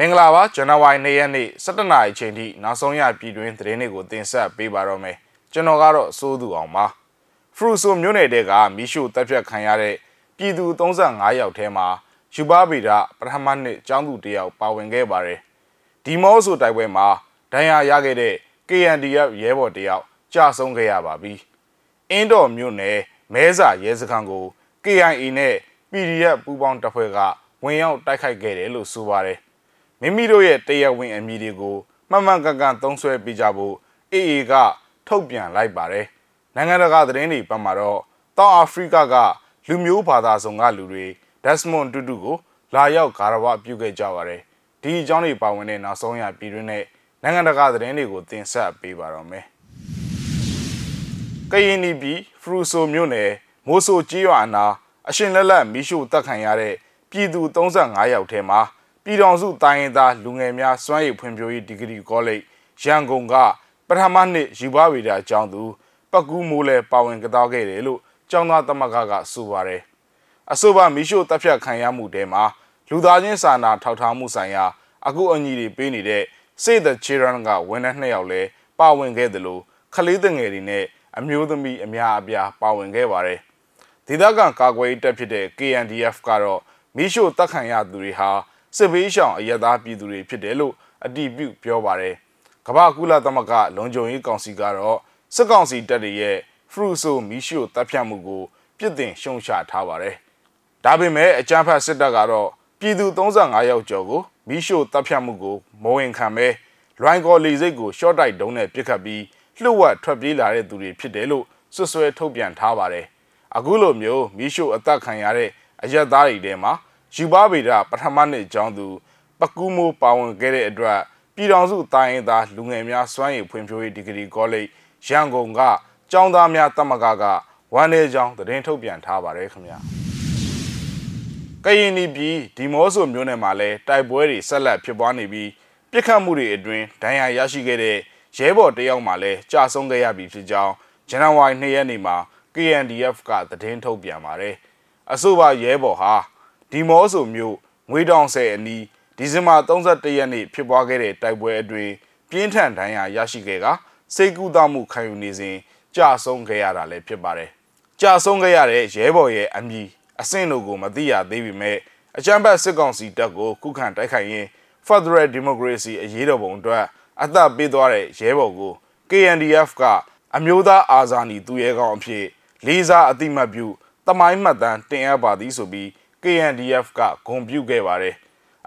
မင်္ဂလာပါဇန်နဝါရီ၂ရက်နေ့17နာရီချိန်ထိနောက်ဆုံးရပြည်တွင်းသတင်းတွေကိုတင်ဆက်ပေးပါတော့မယ်ကျွန်တော်ကတော့စိုးသူအောင်ပါဖရူဆိုမြို့နယ်တဲကမီးရှို့တပ်ဖြတ်ခံရတဲ့ပြည်သူ35ယောက်ထဲမှာယူပါဗီဒပထမနှစ်ကျောင်းသူတယောက်ပါဝင်ခဲ့ပါတယ်ဒီမောဆိုတိုက်ပွဲမှာဒဏ်ရာရခဲ့တဲ့ KNDF ရဲဘော်တယောက်ကြာဆုံးခဲ့ရပါပြီအင်းတော်မြို့နယ်မဲစာရဲစခန်းကို KIA နဲ့ PDF ပူးပေါင်းတပ်ဖွဲ့ကဝင်ရောက်တိုက်ခိုက်ခဲ့တယ်လို့ဆိုပါတယ် မိမိတို့ရဲ့တရားဝင်အမည်တွေကိုမှန်မှန်ကန်ကန်သုံးစွဲပြကြဖို့ AA ကထုတ်ပြန်လိုက်ပါတယ်နိုင်ငံတကာသတင်းတွေပတ်မှာတော့တောင်အာဖရိကကလူမျိုးဘာသာစုံကလူတွေဒက်စမွန်တူတူကိုလာရောက်ဂါရဝပြုခဲ့ကြပါတယ်ဒီအကြောင်းတွေပါဝင်တဲ့နောက်ဆုံးရပြည်တွင်းနဲ့နိုင်ငံတကာသတင်းတွေကိုတင်ဆက်ပေးပါတော့မယ်ကရင်နီပြည်ဖရူဆိုမြို့နယ်မိုးဆိုကြီးရွာအနာအရှင်လက်လက်မီးရှို့တပ်ခံရတဲ့ပြည်သူ35ယောက်ထဲမှာ ပြည်တော်စုတိုင်းရင်းသားလူငယ်များစွမ်းရည်ဖွံ့ဖြိုးရေးဒီဂရီကောလိပ်ရန်ကုန်ကပထမနှစ်ယူပါဝေဒအကြောင်းသူပကူးမိုးလဲပါဝင်ကတောခဲ့တယ်လို့ကျောင်းသားသမဂ္ဂကဆိုပါတယ်အဆိုပါမီရှို့တပ်ဖြတ်ခံရမှုတဲမှာလူသားချင်းစာနာထောက်ထားမှုဆိုင်ရာအခုအညီတွေပေးနေတဲ့ Save the Children ကဝန်ထမ်းနှစ်ယောက်လဲပါဝင်ခဲ့တယ်လို့ခလေးတငယ်တွေနဲ့အမျိုးသမီးအများအပြားပါဝင်ခဲ့ပါတယ်ဒေသခံကာကွယ်ရေးတပ်ဖြစ်တဲ့ KNDF ကတော့မီးရှို့တပ်ခံရသူတွေဟာ စစ်ဘေးရှောင်အရသားပြည်သူတွေဖြစ်တယ်လို့အတည်ပြုပြောပါတယ်ကမ္ဘာကုလသမဂ္ဂလုံခြုံရေးကောင်စီကတော့စစ်ကောင်စီတပ်တွေရဲ့ဖရူဆိုမီရှိုတပ်ဖြတ်မှုကိုပြစ်တင်ရှုံချထားပါတယ်ဒါပေမဲ့အကြမ်းဖက်စစ်တပ်ကတော့ပြည်သူ35ယောက်ကျော်ကိုမီရှိုတပ်ဖြတ်မှုကိုမဝင်ခံပဲလွိုင်းကော်လီစိတ်ကိုရှော့တိုက်ဒုံးနဲ့ပစ်ခတ်ပြီးလှုပ်ဝက်ထွက်ပြေးလာတဲ့သူတွေဖြစ်တယ်လို့ဆွဆွဲထုတ်ပြန်ထားပါတယ်အခုလိုမျိုးမီရှိုအသက်ခံရတဲ့အရက်သားတွေထဲမှာ ယူပါဗေဒပထမနှစ်ကျောင်းသူ ပကူးမိုးပါဝင်ခဲ့တဲ့အတွက်ပြည်တော်စုတိုင်းရင်းသားလူငယ်များစွမ်းရည်ဖွံ့ဖြိုးရေးဒီဂရီကောလိပ်ရန်ကုန်ကကျောင်းသားများတမကကဝမ်းနေကျောင်းသတင်းထုတ်ပြန်ထားပါတယ်ခင်ဗျာကရင်နီပြည်ဒီမော့ဆိုမြို့နယ်မှာလည်းတိုက်ပွဲတွေဆက်လက်ဖြစ်ပွားနေပြီးပြစ်ခတ်မှုတွေအတွင်းဒဏ်ရာရရှိခဲ့တဲ့ရဲဘော်တယောက်မှလည်းကြာဆုံးခဲ့ရပြီဖြစ်ကြောင်းဇန်နဝါရီ2ရက်နေ့မှာ KNDF ကသတင်းထုတ်ပြန်ပါတယ်အဆိုပါရဲဘော်ဟာ ဒီမော့ဆိုမြို့ငွေတောင်ဆယ်အနီးဒီဇင်ဘာ31ရက်နေ့ဖြစ်ပွားခဲ့တဲ့တိုက်ပွဲအတွင်းပြင်းထန်ဒဏ်ရာရရှိခဲ့ကစိတ်ကူးတမှုခံယူနေစဉ်ကြာဆုံးခဲ့ရတာလည်းဖြစ်ပါတယ်။ကြာဆုံးခဲ့ရတဲ့ရဲဘော်ရဲ့အမည်အဆင့်တို့ကိုမသိရသေးပေမဲ့အကြမ်းဖက်စစ်ကောင်စီတပ်ကိုခုခံတိုက်ခိုက်ရင်း Federal Democracy အရေးတော်ပုံအတွက်အသက်ပေးသွားတဲ့ရဲဘော်ကို KNDF ကအမျိုးသားအာဇာနည်သူရဲကောင်းအဖြစ်လေးစားအတိမတ်ပြုတမိုင်းမှတ်တမ်းတင်အပ်ပါသည်ဆိုပြီး KNDF ကဂုဏ်ပြုခဲ့ပါတယ်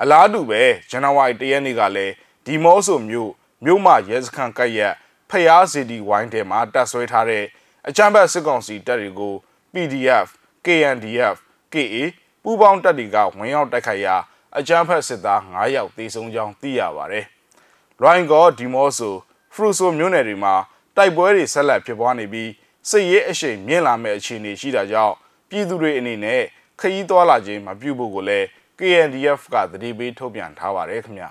အလားတူပဲဇန်နဝါရီ၁ရက်နေ့ကလည်းဒီမော့ဆိုမြို့မြို့မရဲစခန်းကပ်ရက်ဖျားစီဒီဝိုင်းထဲမှာတပ်ဆွဲထားတဲ့အကြမ်းဖက်စစ်ကောင်စီတပ်တွေကို PDF KNDF KA ပူးပေါင်းတပ်တွေကဝင်ရောက်တိုက်ခိုက်ရာအကြမ်းဖက်စစ်သား9ယောက်သေဆုံးကြောင်းသိရပါတယ်။ရိုင်းကောဒီမော့ဆိုဖရူဆိုမြို့နယ်တွေမှာတိုက်ပွဲတွေဆက်လက်ဖြစ်ပွားနေပြီးစစ်ရေးအရှိန်မြင့်လာမဲ့အခြေအနေရှိတာကြောင့်ပြည်သူတွေအနေနဲ့ ခရီးသွားလာခြင်းမပြုဖို့ကိုလည်း KNDF ကသတိပေးထုတ်ပြန်ထားပါတယ်ခင်ဗျာ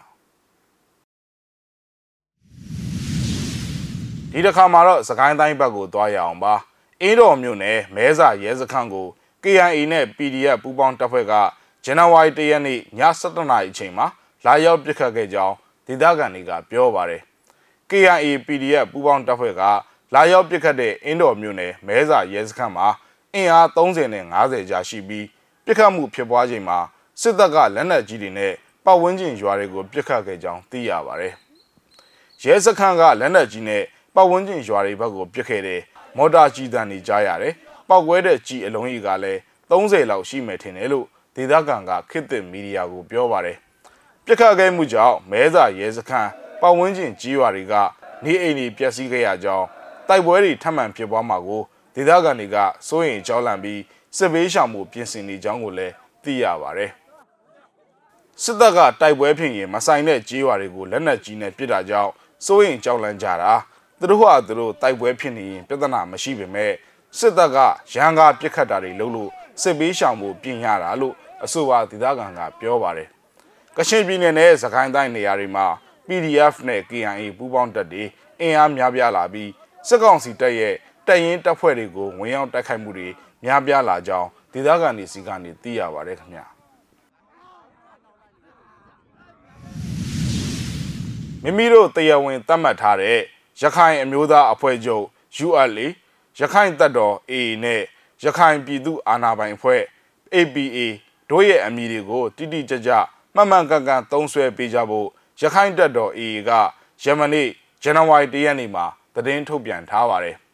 ဒီတစ်ခါမှာတော့စကိုင်းတိုင်းဘက်ကိုသွားရအောင်ပါအင်းတော်မြို့နယ်မဲစာရဲစခန်းကို KIA နဲ့ PDF ပူးပေါင်းတပ်ဖွဲ့ကဇန်နဝါရီ၁ရက်နေ့ည7:00နာရီအချိန်မှာလာရောက်ပစ်ခတ်ခဲ့ကြောင်းဒေသခံတွေကပြောပါတယ် KIA PDF ပူးပေါင်းတပ်ဖွဲ့ကလာရောက်ပစ်ခတ်တဲ့အင်းတော်မြို့နယ်မဲစာရဲစခန်းမှာအင်အား30နဲ့50ကြာရှိပြီး ပြစ်ခတ်မှုဖြစ်ပွားချိန်မှာစစ်တပ်ကလက်နက်ကြီးတွေနဲ့ပတ်ဝန်းကျင်ရွာတွေကိုပြစ်ခတ်ခဲ့ကြောင်းသိရပါတယ်။ရဲစခန်းကလက်နက်ကြီးနဲ့ပတ်ဝန်းကျင်ရွာတွေဘက်ကိုပြစ်ခဲ့တဲ့မော်တာကြီးတန်းတွေကြားရတယ်။ပောက်ကွဲတဲ့ကြီးအလုံးကြီးကလည်း30လောက်ရှိမယ်ထင်တယ်လို့ဒေသခံကခေတ်သစ်မီဒီယာကိုပြောပါတယ်။ပြစ်ခတ်ခဲ့မှုကြောင့်မဲစာရဲစခန်းပတ်ဝန်းကျင်ကြီးရွာတွေကနေအိမ်တွေပျက်စီးခဲ့ရကြောင်းတိုက်ပွဲတွေထပ်မံဖြစ်ပွားမှာကိုဒေသခံတွေကစိုးရိမ်ကြောက်လန့်ပြီး စစ်ဘေးရှောင်မှုပြင်ဆင်နေကြောင်းကိုလည်းသိရပါတယ်။စစ်တပ်ကတိုက်ပွဲဖြစ်ရင်မဆိုင်တဲ့ကြေးရွာတွေကိုလက်နက်ကြီးနဲ့ပစ်တာကြောင့်စိုးရိမ်ကြောက်လန့်ကြတာသူတို့ဟာသူတို့တိုက်ပွဲဖြစ်နေရင်ပြဿနာမရှိပေမဲ့စစ်တပ်ကရန်ကားပစ်ခတ်တာတွေလုပ်လို့စစ်ဘေးရှောင်မှုပြင်ရတာလို့အဆိုပါဒေသခံကပြောပါတယ်။ကချင်ပြည်နယ်နဲ့စကိုင်းတိုင်းနေရာတွေမှာ PDF နဲ့ KIA ပူးပေါင်းတပ်တွေအင်အားများပြားလာပြီးစစ်ကောင်စီတပ်ရဲ့တပ်ရင်းတပ်ဖွဲ့တွေကိုဝင်ရောက်တိုက်ခိုက်မှုတွေ များပြားလာကြောင်းဒေသခံတွေစီကနေသိရပါတယ်ခင်ဗျာမိမိတို့တရားဝင်သတ်မှတ်ထားတဲ့ရခိုင်အမျိုးသားအဖွဲ့ချုပ် ULA ရခိုင်တပ်တော် AA နဲ့ရခိုင်ပြည်သူအာဏာပိုင်အဖွဲ့ APA တို့ရဲ့အမည်တွေကိုတိတိကျကျမှန်မှန်ကန်ကန်သုံးစွဲပေးကြဖို့ရခိုင်တပ်တော် AA ကယမနေ့ဇန်နဝါရီ၁ရက်နေ့မှာသတင်းထုတ်ပြန်ထားပါတယ်။၎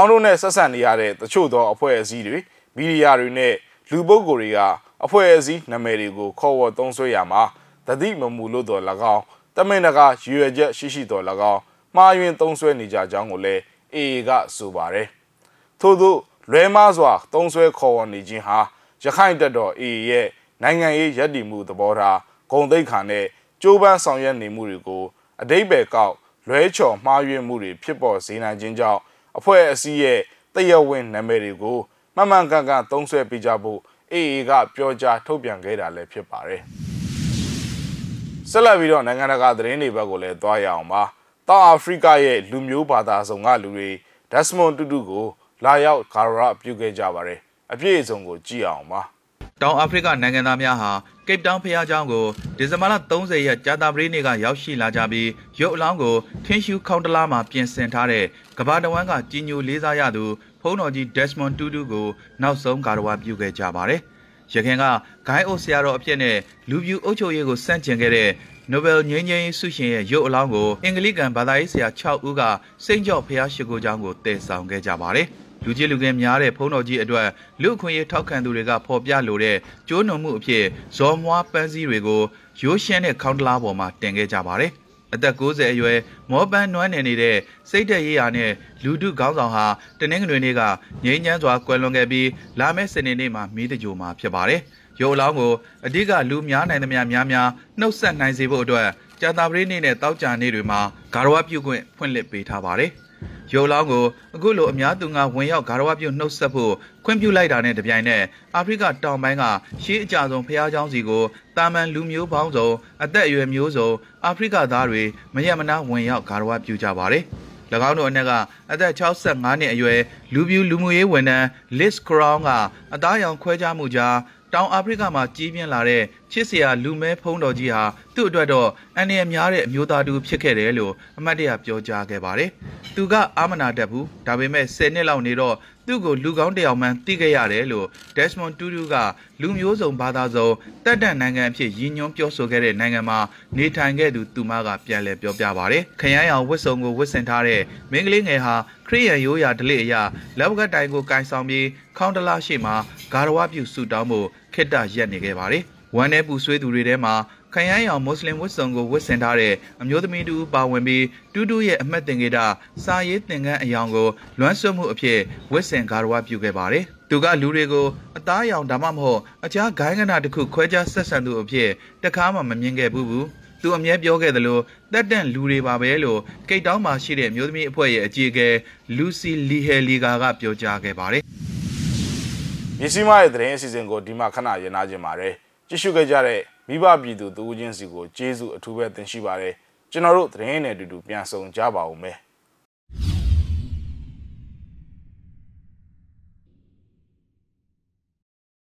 င်းတို့နဲ့ဆက်ဆံနေရတဲ့တချို့သောအဖွဲ့အစည်းတွေမီဒီယာတွေနဲ့လူပုဂ္ဂိုလ်တွေကအဖွဲ့အစည်းနာမည်တွေကိုခေါ်ဝေါ်သုံးစွဲရမှာတတိမမူလို့တော်၎င်းတမင်တကာရွေချက်ရှိရှိတော်၎င်းမှားယွင်းသုံးစွဲနေကြကြောင်းကိုလည်း AA ကဆိုပါတယ်။ထို့သောလွဲမားစွာသုံးစွဲခေါ်ဝေါ်နေခြင်းဟာရခိုင်တပ်တော် AA ရဲ့နိုင်ငံရေးရည်တည်မှုသဘောထားဂုံတိတ်ခါနဲ့ကြိုးပမ်းဆောင်ရွက်နေမှုတွေကိုအတိတ်ပဲကောက်လွဲချော်မှားယွင်းမှုတွေဖြစ်ပေါ်စေနိုင်ခြင်းကြောင့် အဖွဲ့အစည်းရဲ့တရဝင်းနာမည်တွေကိုမှန်မှန်ကန်ကန်သုံးစွဲပေးကြဖို့ AA ကပြောကြားထုတ်ပြန်ခဲ့တာလည်းဖြစ်ပါတယ်။ဆက်လက်ပြီးတော့နိုင်ငံတကာသတင်းတွေဘက်ကိုလည်းသွားရအောင်ပါ။တောင်အာဖရိကရဲ့လူမျိုးဘာသာစုံကလူတွေဒက်စမွန်တူတူကိုလာရောက်ဂါရရပြုခဲ့ကြပါတယ်။အပြည့်အစုံကိုကြည့်အောင်ပါ။ တောင်အာဖရိကနိုင်ငံသားများဟာကိပ်တောင်ဖျားကျောင်းကိုဒီဇင်ဘာလ30ရက်ကြာတာပတေးနေ့ကရောက်ရှိလာကြပြီးရုပ်အလောင်းကိုထင်းရှူးခေါင်းတလားမှာပြင်ဆင်ထားတဲ့ကဘာတဝမ်းကကြီးညိုလေးစားရသူဖုန်းတော်ကြီး Desmond Tutu ကိုနောက်ဆုံးဂါရဝပြုခဲ့ကြပါတယ်။ရခင်ကဂိုင်းအိုဆရာတော်အဖြစ်နဲ့လူပြူအုပ်ချုပ်ရေးကိုစန့်ကျင်ခဲ့တဲ့ Nobel ငြိမ်းချမ်းရေးဆုရှင်ရဲ့ရုပ်အလောင်းကိုအင်္ဂလိကန်ဘာသာရေးဆရာ6ဦးကစိန့်ကြော့ဖျားရှိခိုးကျောင်းကိုတည်ဆောင်ခဲ့ကြပါတယ်။ လူကြီးလူငယ်များတဲ့ဖုံးတော်ကြီးအတွက်လူအခွင့်အရေးထောက်ခံသူတွေကဖော်ပြလိုတဲ့ကျိုးနုံမှုအဖြစ်ဇော်မွားပန်းစည်းတွေကိုရိုးရှင်းတဲ့ခေါင်းတလားပေါ်မှာတင်ခဲ့ကြပါတယ်။အသက်60အရွယ်မောပန်းနွမ်းနေနေတဲ့စိတ်သက်ရေးရာနဲ့လူတုခေါင်းဆောင်ဟာတနင်္ဂနွေနေ့ကငြိမ်းချမ်းစွာကွယ်လွန်ခဲ့ပြီးလာမယ့်စနေနေ့မှာမိတကြိုမှာဖြစ်ပါတယ်။ရုပ်အလောင်းကိုအဓိကလူများနိုင်သမျှများများနှုတ်ဆက်နိုင်စေဖို့အတွက်ကြာတာပရိနေ့နဲ့တောက်ကြနေ့တွေမှာဂါရဝပြုခွင့်ဖွင့်လှစ်ပေးထားပါတယ်။ ရုပ်လောင်းကိုအခုလိုအများသူငါဝင်ရောက်ဂါရဝပြုနှုတ်ဆက်ဖို့ခွင့်ပြုလိုက်တာနဲ့တပြိုင်နက်အာဖရိကတောင်ပိုင်းကရှေးအကြဆုံးဖျားเจ้าစီကိုတာမန်လူမျိုးပေါင်းစုံအသက်အရွယ်မျိုးစုံအာဖရိကသားတွေမရမနာဝင်ရောက်ဂါရဝပြုကြပါတယ်။၎င်းတို့အနက်ကအသက်65နှစ်အရွယ်လူပြူလူမှုရေးဝန်ထမ်း Liz Crown ကအသားရောင်ခွဲခြားမှုကြားတောင်အာဖရိကမှာကြီးပြင်းလာတဲ့ ချစ်စရာလူမဲဖုံးတော်ကြီးဟာသူ့အတွက်တော့အန္တရာယ်များတဲ့အမျိုးသားတူဖြစ်ခဲ့တယ်လို့အမတ်တရပြောကြားခဲ့ပါတယ်။သူကအာမနာတတ်ဘူးဒါပေမဲ့10နှစ်လောက်နေတော့သူ့ကိုလူကောင်းတစ်ယောက်မှန်းသိခဲ့ရတယ်လို့ Desmond Tutu ကလူမျိုးစုံဘာသာစုံတက်တန့်နိုင်ငံအဖြစ်ရည်ညွှန်းပြောဆိုခဲ့တဲ့နိုင်ငံမှာနေထိုင်ခဲ့သူသူမကပြန်လည်ပြောပြပါတယ်။ခရမ်းရောင်ဝတ်စုံကိုဝတ်ဆင်ထားတဲ့မင်းကလေးငယ်ဟာခရိယန်ရိုးရာဓလေ့အရာလက်ဝကတိုင်ကိုကင်ဆောင်ပြီးခေါင်းတလားရှိမှဂါရဝပြုဆူတောင်းဖို့ခိတ္တရက်နေခဲ့ပါတယ်။ ဝမ်း내ပူဆွေးသူတွေထဲမှာခရမ်းရောင်မွတ်စလင်ဝတ်စုံကိုဝတ်ဆင်ထားတဲ့အမျိုးသမီးတူပါဝင်ပြီးတူတူရဲ့အမတ်တင်ကေတာစာရေးသင်ခန်းအယောင်ကိုလွမ်းဆွမှုအဖြစ်ဝတ်ဆင်ဂါရဝပြုခဲ့ပါတယ်။သူကလူတွေကိုအသားရောင်ဒါမှမဟုတ်အခြားဂိုင်းကနာတစ်ခုခွဲခြားဆက်ဆံသူအဖြစ်တခါမှမမြင်ခဲ့ဘူးဘူး။သူအမြဲပြောခဲ့သလိုတက်တန့်လူတွေပါပဲလို့ကိတ်တောင်းမှာရှိတဲ့အမျိုးသမီးအဖွဲ့ရဲ့အကြီးအကဲလူစီလီဟယ်လီဂါကပြောကြားခဲ့ပါတယ်မြစီမရဲ့သတင်းအစီအစဉ်ကိုဒီမှာခဏရင်နာခြင်းပါတယ် ကြည့်ရှုခဲ့ကြတဲ့မိဘပြည်သူတူဦးချင်းစီကိုကျေးဇူးအထူးပဲတင်ရှိပါတယ်ကျွန်တော်တို့သတင်းနဲ့အတူတူပြန်ဆောင်ကြပါဦးမယ်